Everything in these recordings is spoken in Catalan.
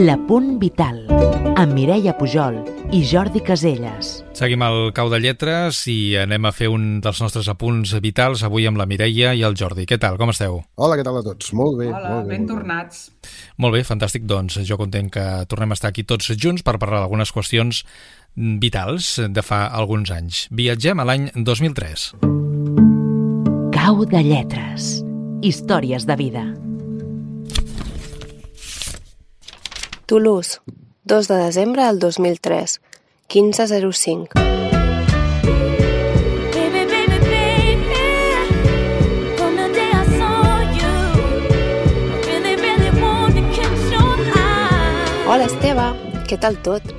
La Punt Vital, amb Mireia Pujol i Jordi Caselles. Seguim el cau de lletres i anem a fer un dels nostres apunts vitals avui amb la Mireia i el Jordi. Què tal, com esteu? Hola, què tal a tots? Molt bé. Hola, molt bé, ben molt bé. tornats. Molt bé, fantàstic. Doncs jo content que tornem a estar aquí tots junts per parlar d'algunes qüestions vitals de fa alguns anys. Viatgem a l'any 2003. Cau de lletres. Històries de vida. I saw you, I really, really want to catch your eye. Hola, Esteve, què tal tot?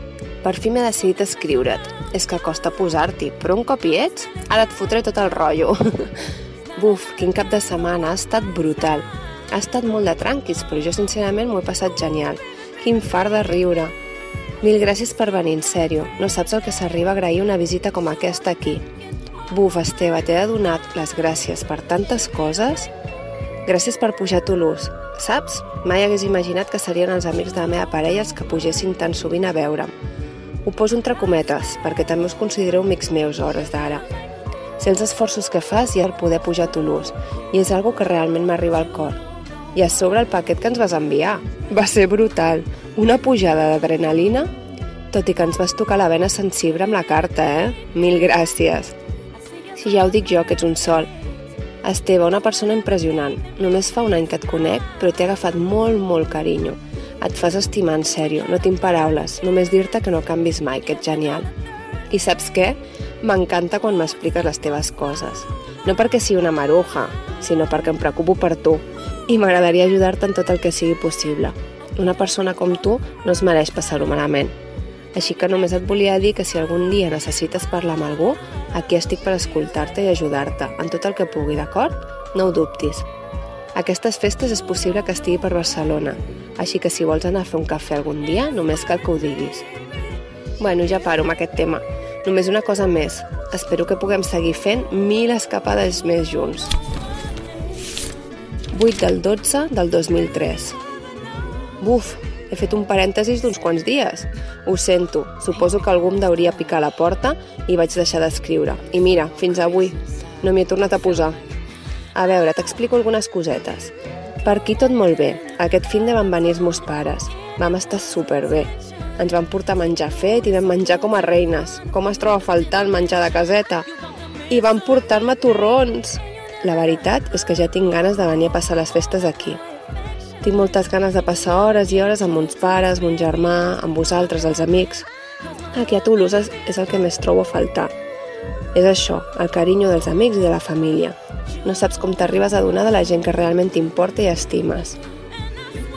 Per fi m'he decidit a escriure't. És que costa posar-t'hi, però un cop hi ets, ara et fotré tot el rotllo. Buf, quin cap de setmana, ha estat brutal. Ha estat molt de tranquis, però jo sincerament m'ho he passat genial. Quin far de riure. Mil gràcies per venir, en sèrio. No saps el que s'arriba a agrair una visita com aquesta aquí. Buf, Esteve, t'he de donar les gràcies per tantes coses. Gràcies per pujar a Toulouse. Saps? Mai hagués imaginat que serien els amics de la meva parella els que pugessin tan sovint a veure'm. Ho poso entre cometes, perquè també us considereu amics meus hores d'ara. Els esforços que fas i el poder pujar a Toulouse, i és algo que realment m'arriba al cor. I a sobre el paquet que ens vas enviar. Va ser brutal. Una pujada d'adrenalina, tot i que ens vas tocar la vena sensible amb la carta, eh? Mil gràcies. Si ja ho dic jo, que ets un sol. Esteve, una persona impressionant. Només fa un any que et conec, però t'he agafat molt, molt carinyo. Et fas estimar en sèrio, no tinc paraules, només dir-te que no canvis mai, que ets genial. I saps què? M'encanta quan m'expliques les teves coses. No perquè sigui una maruja, sinó perquè em preocupo per tu i m'agradaria ajudar-te en tot el que sigui possible. Una persona com tu no es mereix passar-ho malament. Així que només et volia dir que si algun dia necessites parlar amb algú, aquí estic per escoltar-te i ajudar-te en tot el que pugui, d'acord? No ho dubtis. Aquestes festes és possible que estigui per Barcelona, així que si vols anar a fer un cafè algun dia, només cal que ho diguis. Bueno, ja paro amb aquest tema. Només una cosa més. Espero que puguem seguir fent mil escapades més junts. 8 del 12 del 2003. Buf, he fet un parèntesis d'uns quants dies. Ho sento, suposo que algú em deuria picar la porta i vaig deixar d'escriure. I mira, fins avui, no m'hi he tornat a posar. A veure, t'explico algunes cosetes. Per aquí tot molt bé. Aquest fin de van venir els meus pares. Vam estar superbé. Ens van portar menjar fet i vam menjar com a reines. Com es troba a faltar el menjar de caseta? I van portar-me torrons. La veritat és que ja tinc ganes de venir a passar les festes aquí. Tinc moltes ganes de passar hores i hores amb mons pares, mon germà, amb vosaltres, els amics. Aquí a Toulouse és el que més trobo a faltar. És això, el carinyo dels amics i de la família. No saps com t'arribes a donar de la gent que realment t'importa i estimes.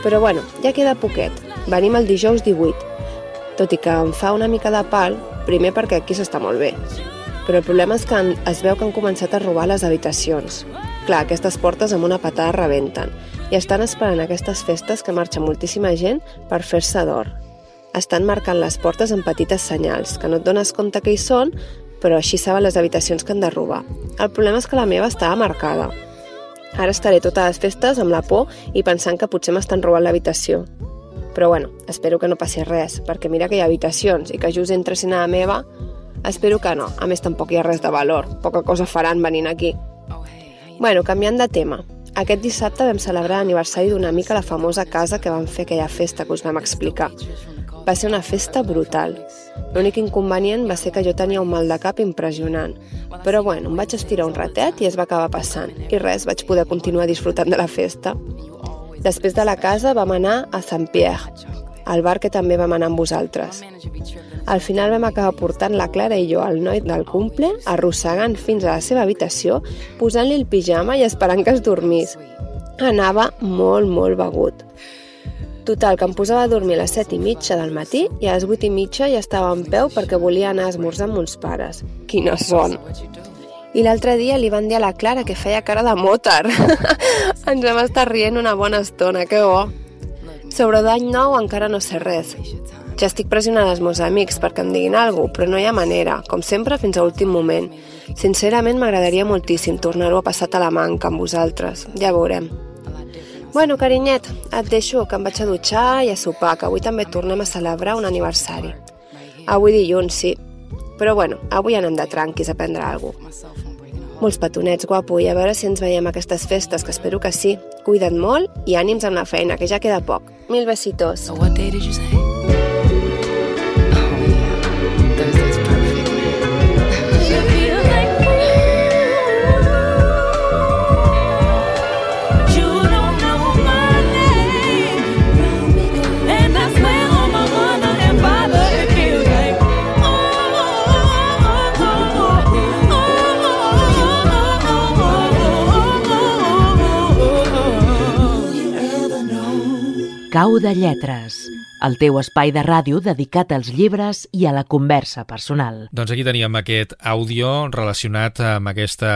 Però bueno, ja queda poquet. Venim el dijous 18. Tot i que em fa una mica de pal, primer perquè aquí s'està molt bé. Però el problema és que es veu que han començat a robar les habitacions. Clar, aquestes portes amb una patada rebenten i estan esperant aquestes festes que marxa moltíssima gent per fer-se d'or. Estan marcant les portes amb petites senyals, que no et dones compte que hi són, però així saben les habitacions que han de robar. El problema és que la meva estava marcada. Ara estaré totes les festes amb la por i pensant que potser m'estan robant l'habitació. Però bueno, espero que no passi res, perquè mira que hi ha habitacions i que just entressin a la meva, espero que no. A més, tampoc hi ha res de valor. Poca cosa faran venint aquí. Bueno, canviant de tema. Aquest dissabte vam celebrar l'aniversari d'una mica la famosa casa que vam fer aquella festa que us vam explicar. Va ser una festa brutal. L'únic inconvenient va ser que jo tenia un mal de cap impressionant. Però bueno, em vaig estirar un ratet i es va acabar passant. I res, vaig poder continuar disfrutant de la festa. Després de la casa vam anar a Saint-Pierre, al bar que també vam anar amb vosaltres. Al final vam acabar portant la Clara i jo al noi del cumple, arrossegant fins a la seva habitació, posant-li el pijama i esperant que es dormís. Anava molt, molt begut. Total, que em posava a dormir a les set i mitja del matí i a les vuit i mitja ja estava en peu perquè volia anar a esmorzar amb uns pares. Quina son! I l'altre dia li van dir a la Clara que feia cara de mòtar. Ens vam estar rient una bona estona, que bo. Sobre d'any nou encara no sé res. Ja estic pressionant els meus amics perquè em diguin alguna cosa, però no hi ha manera, com sempre fins a últim moment. Sincerament m'agradaria moltíssim tornar-ho a passar a Talamanca amb vosaltres, ja veurem. Bueno, carinyet, et deixo, que em vaig a dutxar i a sopar, que avui també tornem a celebrar un aniversari. Avui dilluns, sí. Però bueno, avui anem de tranquis a prendre alguna cosa. Molts petonets, guapo, i a veure si ens veiem aquestes festes, que espero que sí. Cuida't molt i ànims amb la feina, que ja queda poc. Mil besitos. So what day did you say? Cau de lletres, el teu espai de ràdio dedicat als llibres i a la conversa personal. Doncs aquí teníem aquest àudio relacionat amb aquesta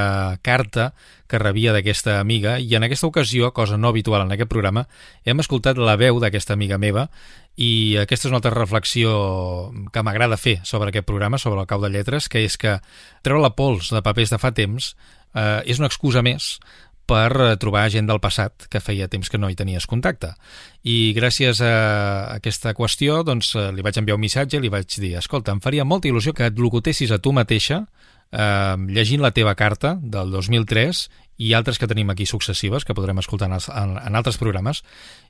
carta que rebia d'aquesta amiga i en aquesta ocasió, cosa no habitual en aquest programa, hem escoltat la veu d'aquesta amiga meva i aquesta és una altra reflexió que m'agrada fer sobre aquest programa, sobre el cau de lletres, que és que treure la pols de papers de fa temps eh, és una excusa més per eh, trobar gent del passat que feia temps que no hi tenies contacte. I gràcies a aquesta qüestió doncs, eh, li vaig enviar un missatge i li vaig dir escolta, em faria molta il·lusió que et locutessis a tu mateixa eh, llegint la teva carta del 2003 i altres que tenim aquí successives, que podrem escoltar en, en, en altres programes,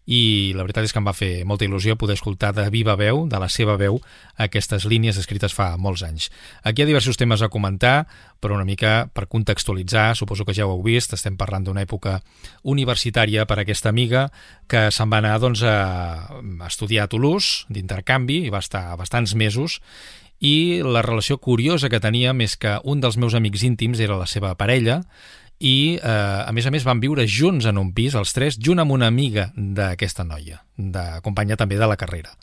i la veritat és que em va fer molta il·lusió poder escoltar de viva veu, de la seva veu, aquestes línies escrites fa molts anys. Aquí hi ha diversos temes a comentar, però una mica per contextualitzar, suposo que ja ho heu vist, estem parlant d'una època universitària per a aquesta amiga que se'n va anar doncs, a, a estudiar a Toulouse, d'intercanvi, i va estar bastants mesos, i la relació curiosa que teníem és que un dels meus amics íntims era la seva parella i, eh, a més a més, van viure junts en un pis, els tres, junt amb una amiga d'aquesta noia, de companya també de la carrera.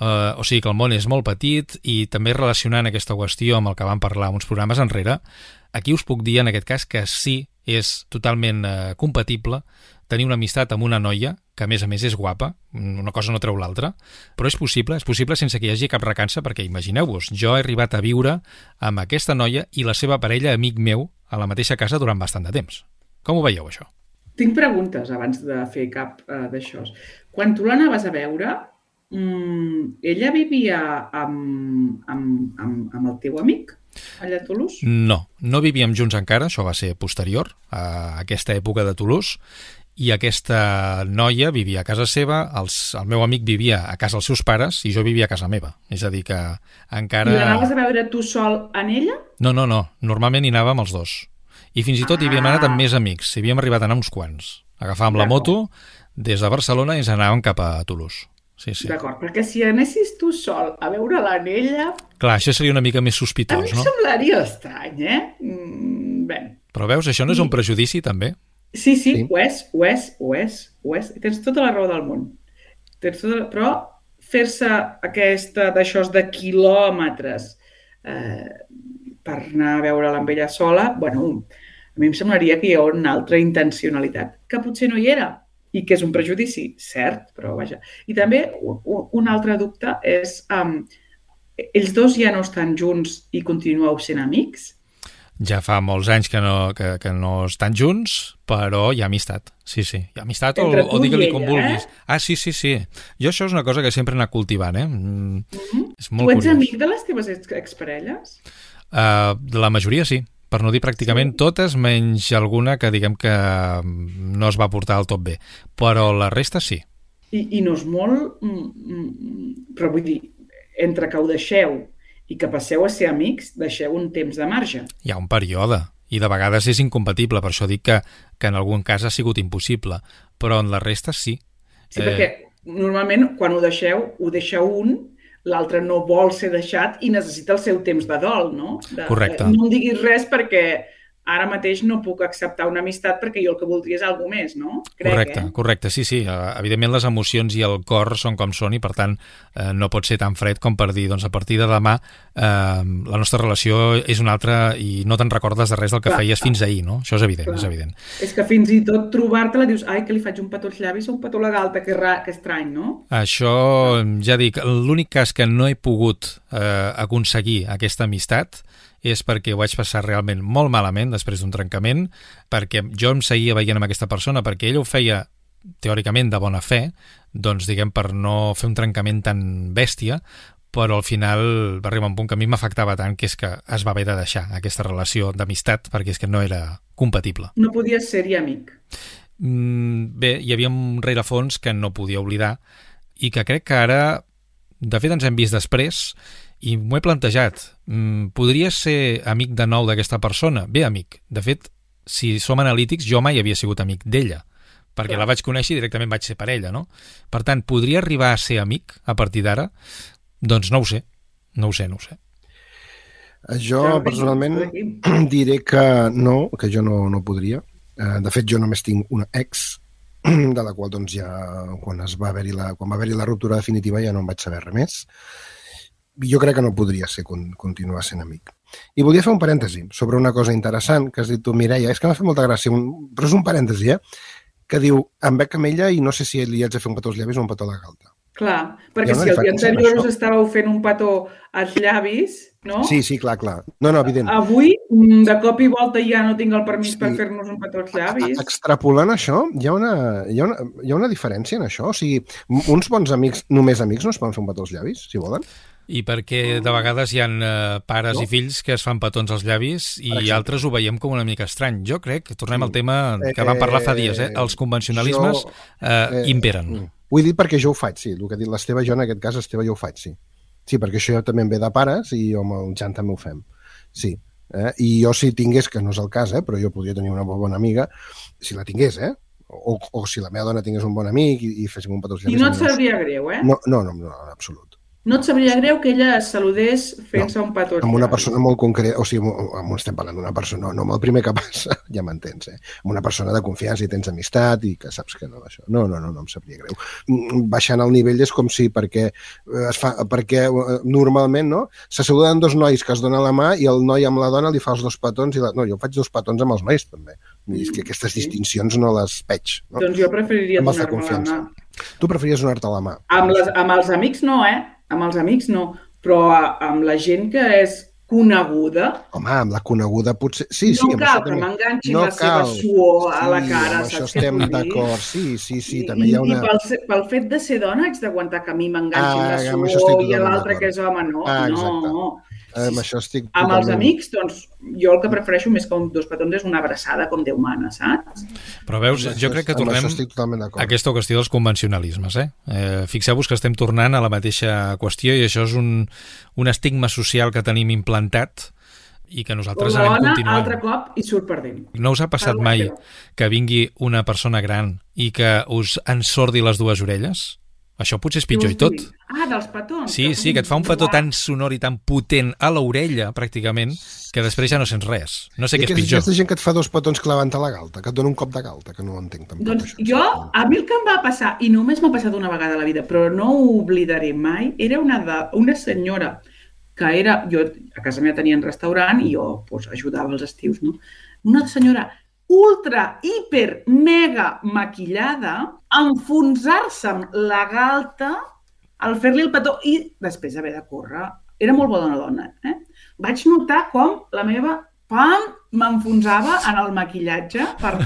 Uh, o sigui que el món és molt petit i també relacionant aquesta qüestió amb el que vam parlar uns programes enrere, aquí us puc dir en aquest cas que sí, és totalment uh, compatible tenir una amistat amb una noia que a més a més és guapa, una cosa no treu l'altra, però és possible, és possible sense que hi hagi cap recança, perquè imagineu-vos, jo he arribat a viure amb aquesta noia i la seva parella, amic meu, a la mateixa casa durant bastant de temps. Com ho veieu, això? Tinc preguntes abans de fer cap uh, d'això. Quan tu l'anaves a veure, mm, ella vivia amb, amb, amb, amb el teu amic allà a Toulouse? No, no vivíem junts encara, això va ser posterior a aquesta època de Toulouse, i aquesta noia vivia a casa seva, els, el meu amic vivia a casa dels seus pares i jo vivia a casa meva. És a dir, que encara... I l'anaves a veure tu sol en ella? No, no, no. Normalment hi anàvem els dos. I fins i tot hi havíem Ah. anat amb més amics. Hi havíem arribat a anar uns quants. Agafàvem la moto des de Barcelona i ens anàvem cap a Toulouse. Sí, sí. D'acord, perquè si anessis tu sol a veure l'anella, Clar, això seria una mica més a mi sospitós, em no? semblaria estrany, eh? Mm, bé, Però veus, això no és un prejudici, també? Sí, sí, Sí. ho és, ho és, ho és, ho és. Tens tota la raó del món. Tens tota la... Però fer-se aquesta d'això de quilòmetres eh, per anar a veure-la amb ella sola, bueno, a mi em semblaria que hi ha una altra intencionalitat, que potser no hi era, i que és un prejudici, cert, però vaja. I també un altre dubte és, um, ells dos ja no estan junts i continueu sent amics? Ja fa molts anys que no, que, que no estan junts, però hi ha amistat. Sí, sí. Hi ha amistat o, o tu digue-li com vulguis. eh? Ah, sí, sí, sí. Jo això és una cosa que sempre he anat cultivant, eh? Mm, És Tu molt ets curiós. amic de les teves ex- exparelles? Uh, la majoria sí, per no dir pràcticament Sí? totes, menys alguna que diguem que no es va portar del tot bé. Però la resta sí. I, i no és molt... mm, mm, Però vull dir, entre que ho deixeu i que passeu a ser amics, deixeu un temps de marge. Hi ha un període i de vegades és incompatible, per això dic que, que en algun cas ha sigut impossible, però en la resta sí. Sí, Eh. perquè normalment quan ho deixeu, ho deixa un, l'altre no vol ser deixat i necessita el seu temps de dol, no? De, Correcte. No em diguis res perquè ara mateix no puc acceptar una amistat perquè jo el que voldria és alguna més, no? Crec, correcte, eh? correcte, sí, sí. Eh, Evidentment les emocions i el cor són com són i per tant eh, no pot ser tan fred com per dir doncs a partir de demà eh, la nostra relació és una altra i no te'n recordes de res del que Clar, feies clar. fins ahir, no? Això és evident, Clar. és evident. És que fins i tot trobar-te-la dius, ai, que li faig un petó als llavis o un petó a la galta, que, ra... que estrany, no? Això, ja dic, l'únic cas que no he pogut eh, aconseguir aquesta amistat és perquè ho vaig passar realment molt malament després d'un trencament, perquè jo em seguia veient amb aquesta persona, perquè ella ho feia teòricament de bona fe, doncs diguem per no fer un trencament tan bèstia, però al final va arribar un punt que a mi m'afectava tant que és que es va haver de deixar aquesta relació d'amistat perquè és que no era compatible. No podies ser-hi amic. Mm, bé, hi havia un rerefons que no podia oblidar i que crec que ara, de fet ens hem vist després i m'ho he plantejat. Mm, podries ser amic de nou d'aquesta persona? Bé, amic. De fet, si som analítics, jo mai havia sigut amic d'ella, perquè Clar. la vaig conèixer i directament vaig ser parella, no? Per tant, podria arribar a ser amic a partir d'ara? Doncs no ho sé. No ho sé, no ho sé. Jo, personalment, diré que no, que jo no, no podria. Eh, De fet, jo només tinc una ex, de la qual doncs ja quan es va haver-hi la, quan va haver-hi la ruptura definitiva ja no en vaig saber res més. Jo crec que no podria ser con- continuar sent amic. I volia fer un parèntesi sobre una cosa interessant que has dit tu, Mireia. És que m'ha fet molta gràcia, un, però és un parèntesi, eh? Que diu, em veig amb ella i no sé si li haig de fer un petó als llavis o un petó a la galta. Clar, perquè si el dia anterior us estàveu fent un petó als llavis, no? Sí, sí, clar, clar. No, no, evident. Avui, mm, de cop i volta, ja no tinc el permís Sí. per fer-nos un petó als llavis. Extrapolant això, hi ha, una, hi, ha una, hi ha una diferència en això? O sigui, uns bons amics, només amics, no es poden fer un petó als llavis, si volen? I perquè de vegades hi ha eh, pares No? i fills que es fan petons als llavis i exemple. altres ho veiem com una mica estrany. Jo crec, tornem Sí. al tema que vam parlar fa dies, eh? els convencionalismes Jo, eh, imperen. mm. Ho he dit perquè jo ho faig, sí. El que ha dit l'Esteve, jo en aquest cas, Esteve, jo ho faig, sí. Sí, perquè això ja també em ve de pares i amb el Jan també ho fem. Sí. Eh? I jo si tingués, que no és el cas, eh? però jo podria tenir una molt bona amiga, si la tingués, eh? O, o si la meva dona tingués un bon amic i, i féssim un petó I no et sabria greu, eh? No, no, no, no, en absolut. No et sabria greu que ella es saludés fent-se un petó amb una persona molt concreta, o sigui, amb, estem parlant d'una persona, no amb el primer que passa, ja m'entens, eh? Amb una persona de confiança i tens amistat i que saps que no, això. No, no, no, no em sabria greu. Mm, Baixant el nivell és com si, perquè, eh, es fa, perquè eh, normalment, no?, se saluden dos nois que es donen la mà i el noi amb la dona li fa els dos petons i la... No, jo faig dos petons amb els nois, també. I és que aquestes distincions no les veig, no? Doncs jo preferiria donar-me la mà. Tu preferies donar-te la mà. Amb, les, amb els amics no, eh? Amb els amics no. Però a- amb la gent que és coneguda, Home, amb la coneguda potser... Sí, sí, no amb cal això que m'enganxin No la seva cal. suor a la Sí, cara, això saps què estem d'acord. Sí, sí, sí, I, també hi ha una... I pel, pel fet de ser dona haig d'aguantar que a mi m'enganxin Ah, la això suor i a l'altre que és home, no. Ah, exacte. no. Eh, Amb això estic Amb els amics, doncs, jo el que prefereixo més que un dos petons és una abraçada com Déu mana, saps? Però veus, jo això- crec que tornem a aquesta qüestió dels convencionalismes. Eh? Eh, Fixeu-vos que estem tornant a la mateixa qüestió i això és un, un estigma social que tenim implantat i que nosaltres anem dona, continuant. altre cop, i surt perdent. No us ha passat mai que vingui una persona gran i que us ensordi les dues orelles? Això potser és pitjor i tot. Ah, dels petons. Sí, sí, que et fa un petó tan sonor i tan potent a l'orella, pràcticament, que després ja no sents res. No sé I què és pitjor. aquesta gent que et fa dos petons clavant a la galta, que et dona un cop de galta, que no ho entenc tampoc. Doncs això. jo, a mi el que em va passar, i només m'ha passat una vegada a la vida, però no ho oblidaré mai, era una, de, una senyora que era... Jo a casa meva tenien restaurant i jo pues, ajudava els estius, no? Una senyora ultra, hiper, mega maquillada, enfonsar-se amb la galta al fer-li el petó i després haver de córrer. Era molt bona dona, eh? Vaig notar com la meva pam m'enfonsava en el maquillatge per...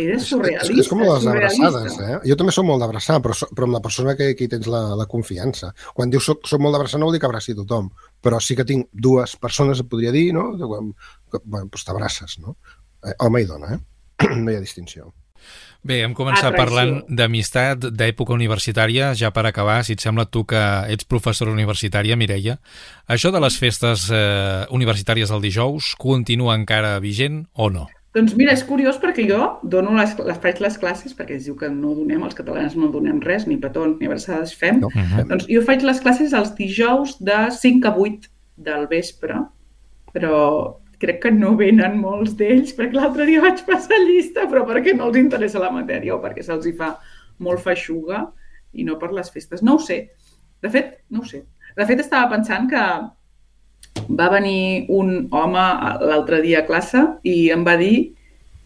Era És, surrealista. és com les surrealista. abraçades, eh? Jo també soc molt d'abraçar, però, però amb la persona que, hi tens la, la confiança. Quan dius soc, soc molt d'abraçar no vol dir que abraci tothom, però sí que tinc dues persones, et podria dir, no? Quan- bueno, doncs t'abraces, no? Eh, home i dona, eh? no hi ha distinció. Bé, hem començat Atracció. parlant d'amistat d'època universitària. Ja per acabar, si et sembla tu que ets professora universitària, Mireia, això de les festes eh, universitàries del dijous continua encara vigent o no? Doncs mira, és curiós perquè jo dono les, les faig les classes, perquè es diu que no donem, els catalans no donem res, ni petons ni abraçades fem. No? Mhm. Doncs jo faig les classes els dijous de 5 a 8 del vespre, però crec que no venen molts d'ells, perquè l'altre dia vaig passar llista, però perquè no els interessa la matèria o perquè se'ls hi fa molt feixuga i no per les festes. No ho sé. De fet, no ho sé. De fet, estava pensant que va venir un home l'altre dia a classe i em va dir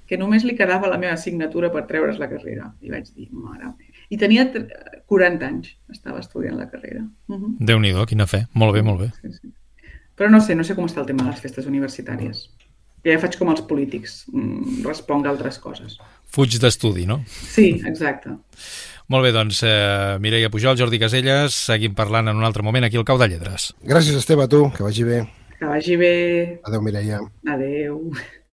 que només li quedava la meva assignatura per treure's la carrera. I vaig dir, mare meva. I tenia tre- 40 anys, estava estudiant la carrera. Uh -huh. Déu-n'hi-do, quina fe. Molt bé, molt bé. sí, sí. Però no sé, no sé com està el tema de les festes universitàries. Ja faig com els polítics, mm, responc a altres coses. Fuig d'estudi, no? Sí, exacte. Molt bé, doncs, eh, Mireia Pujol, Jordi Caselles, seguim parlant en un altre moment aquí al Cau de Lledres. Gràcies, Esteve, a tu, que vagi bé. Que vagi bé. Adéu, Mireia. Adeu.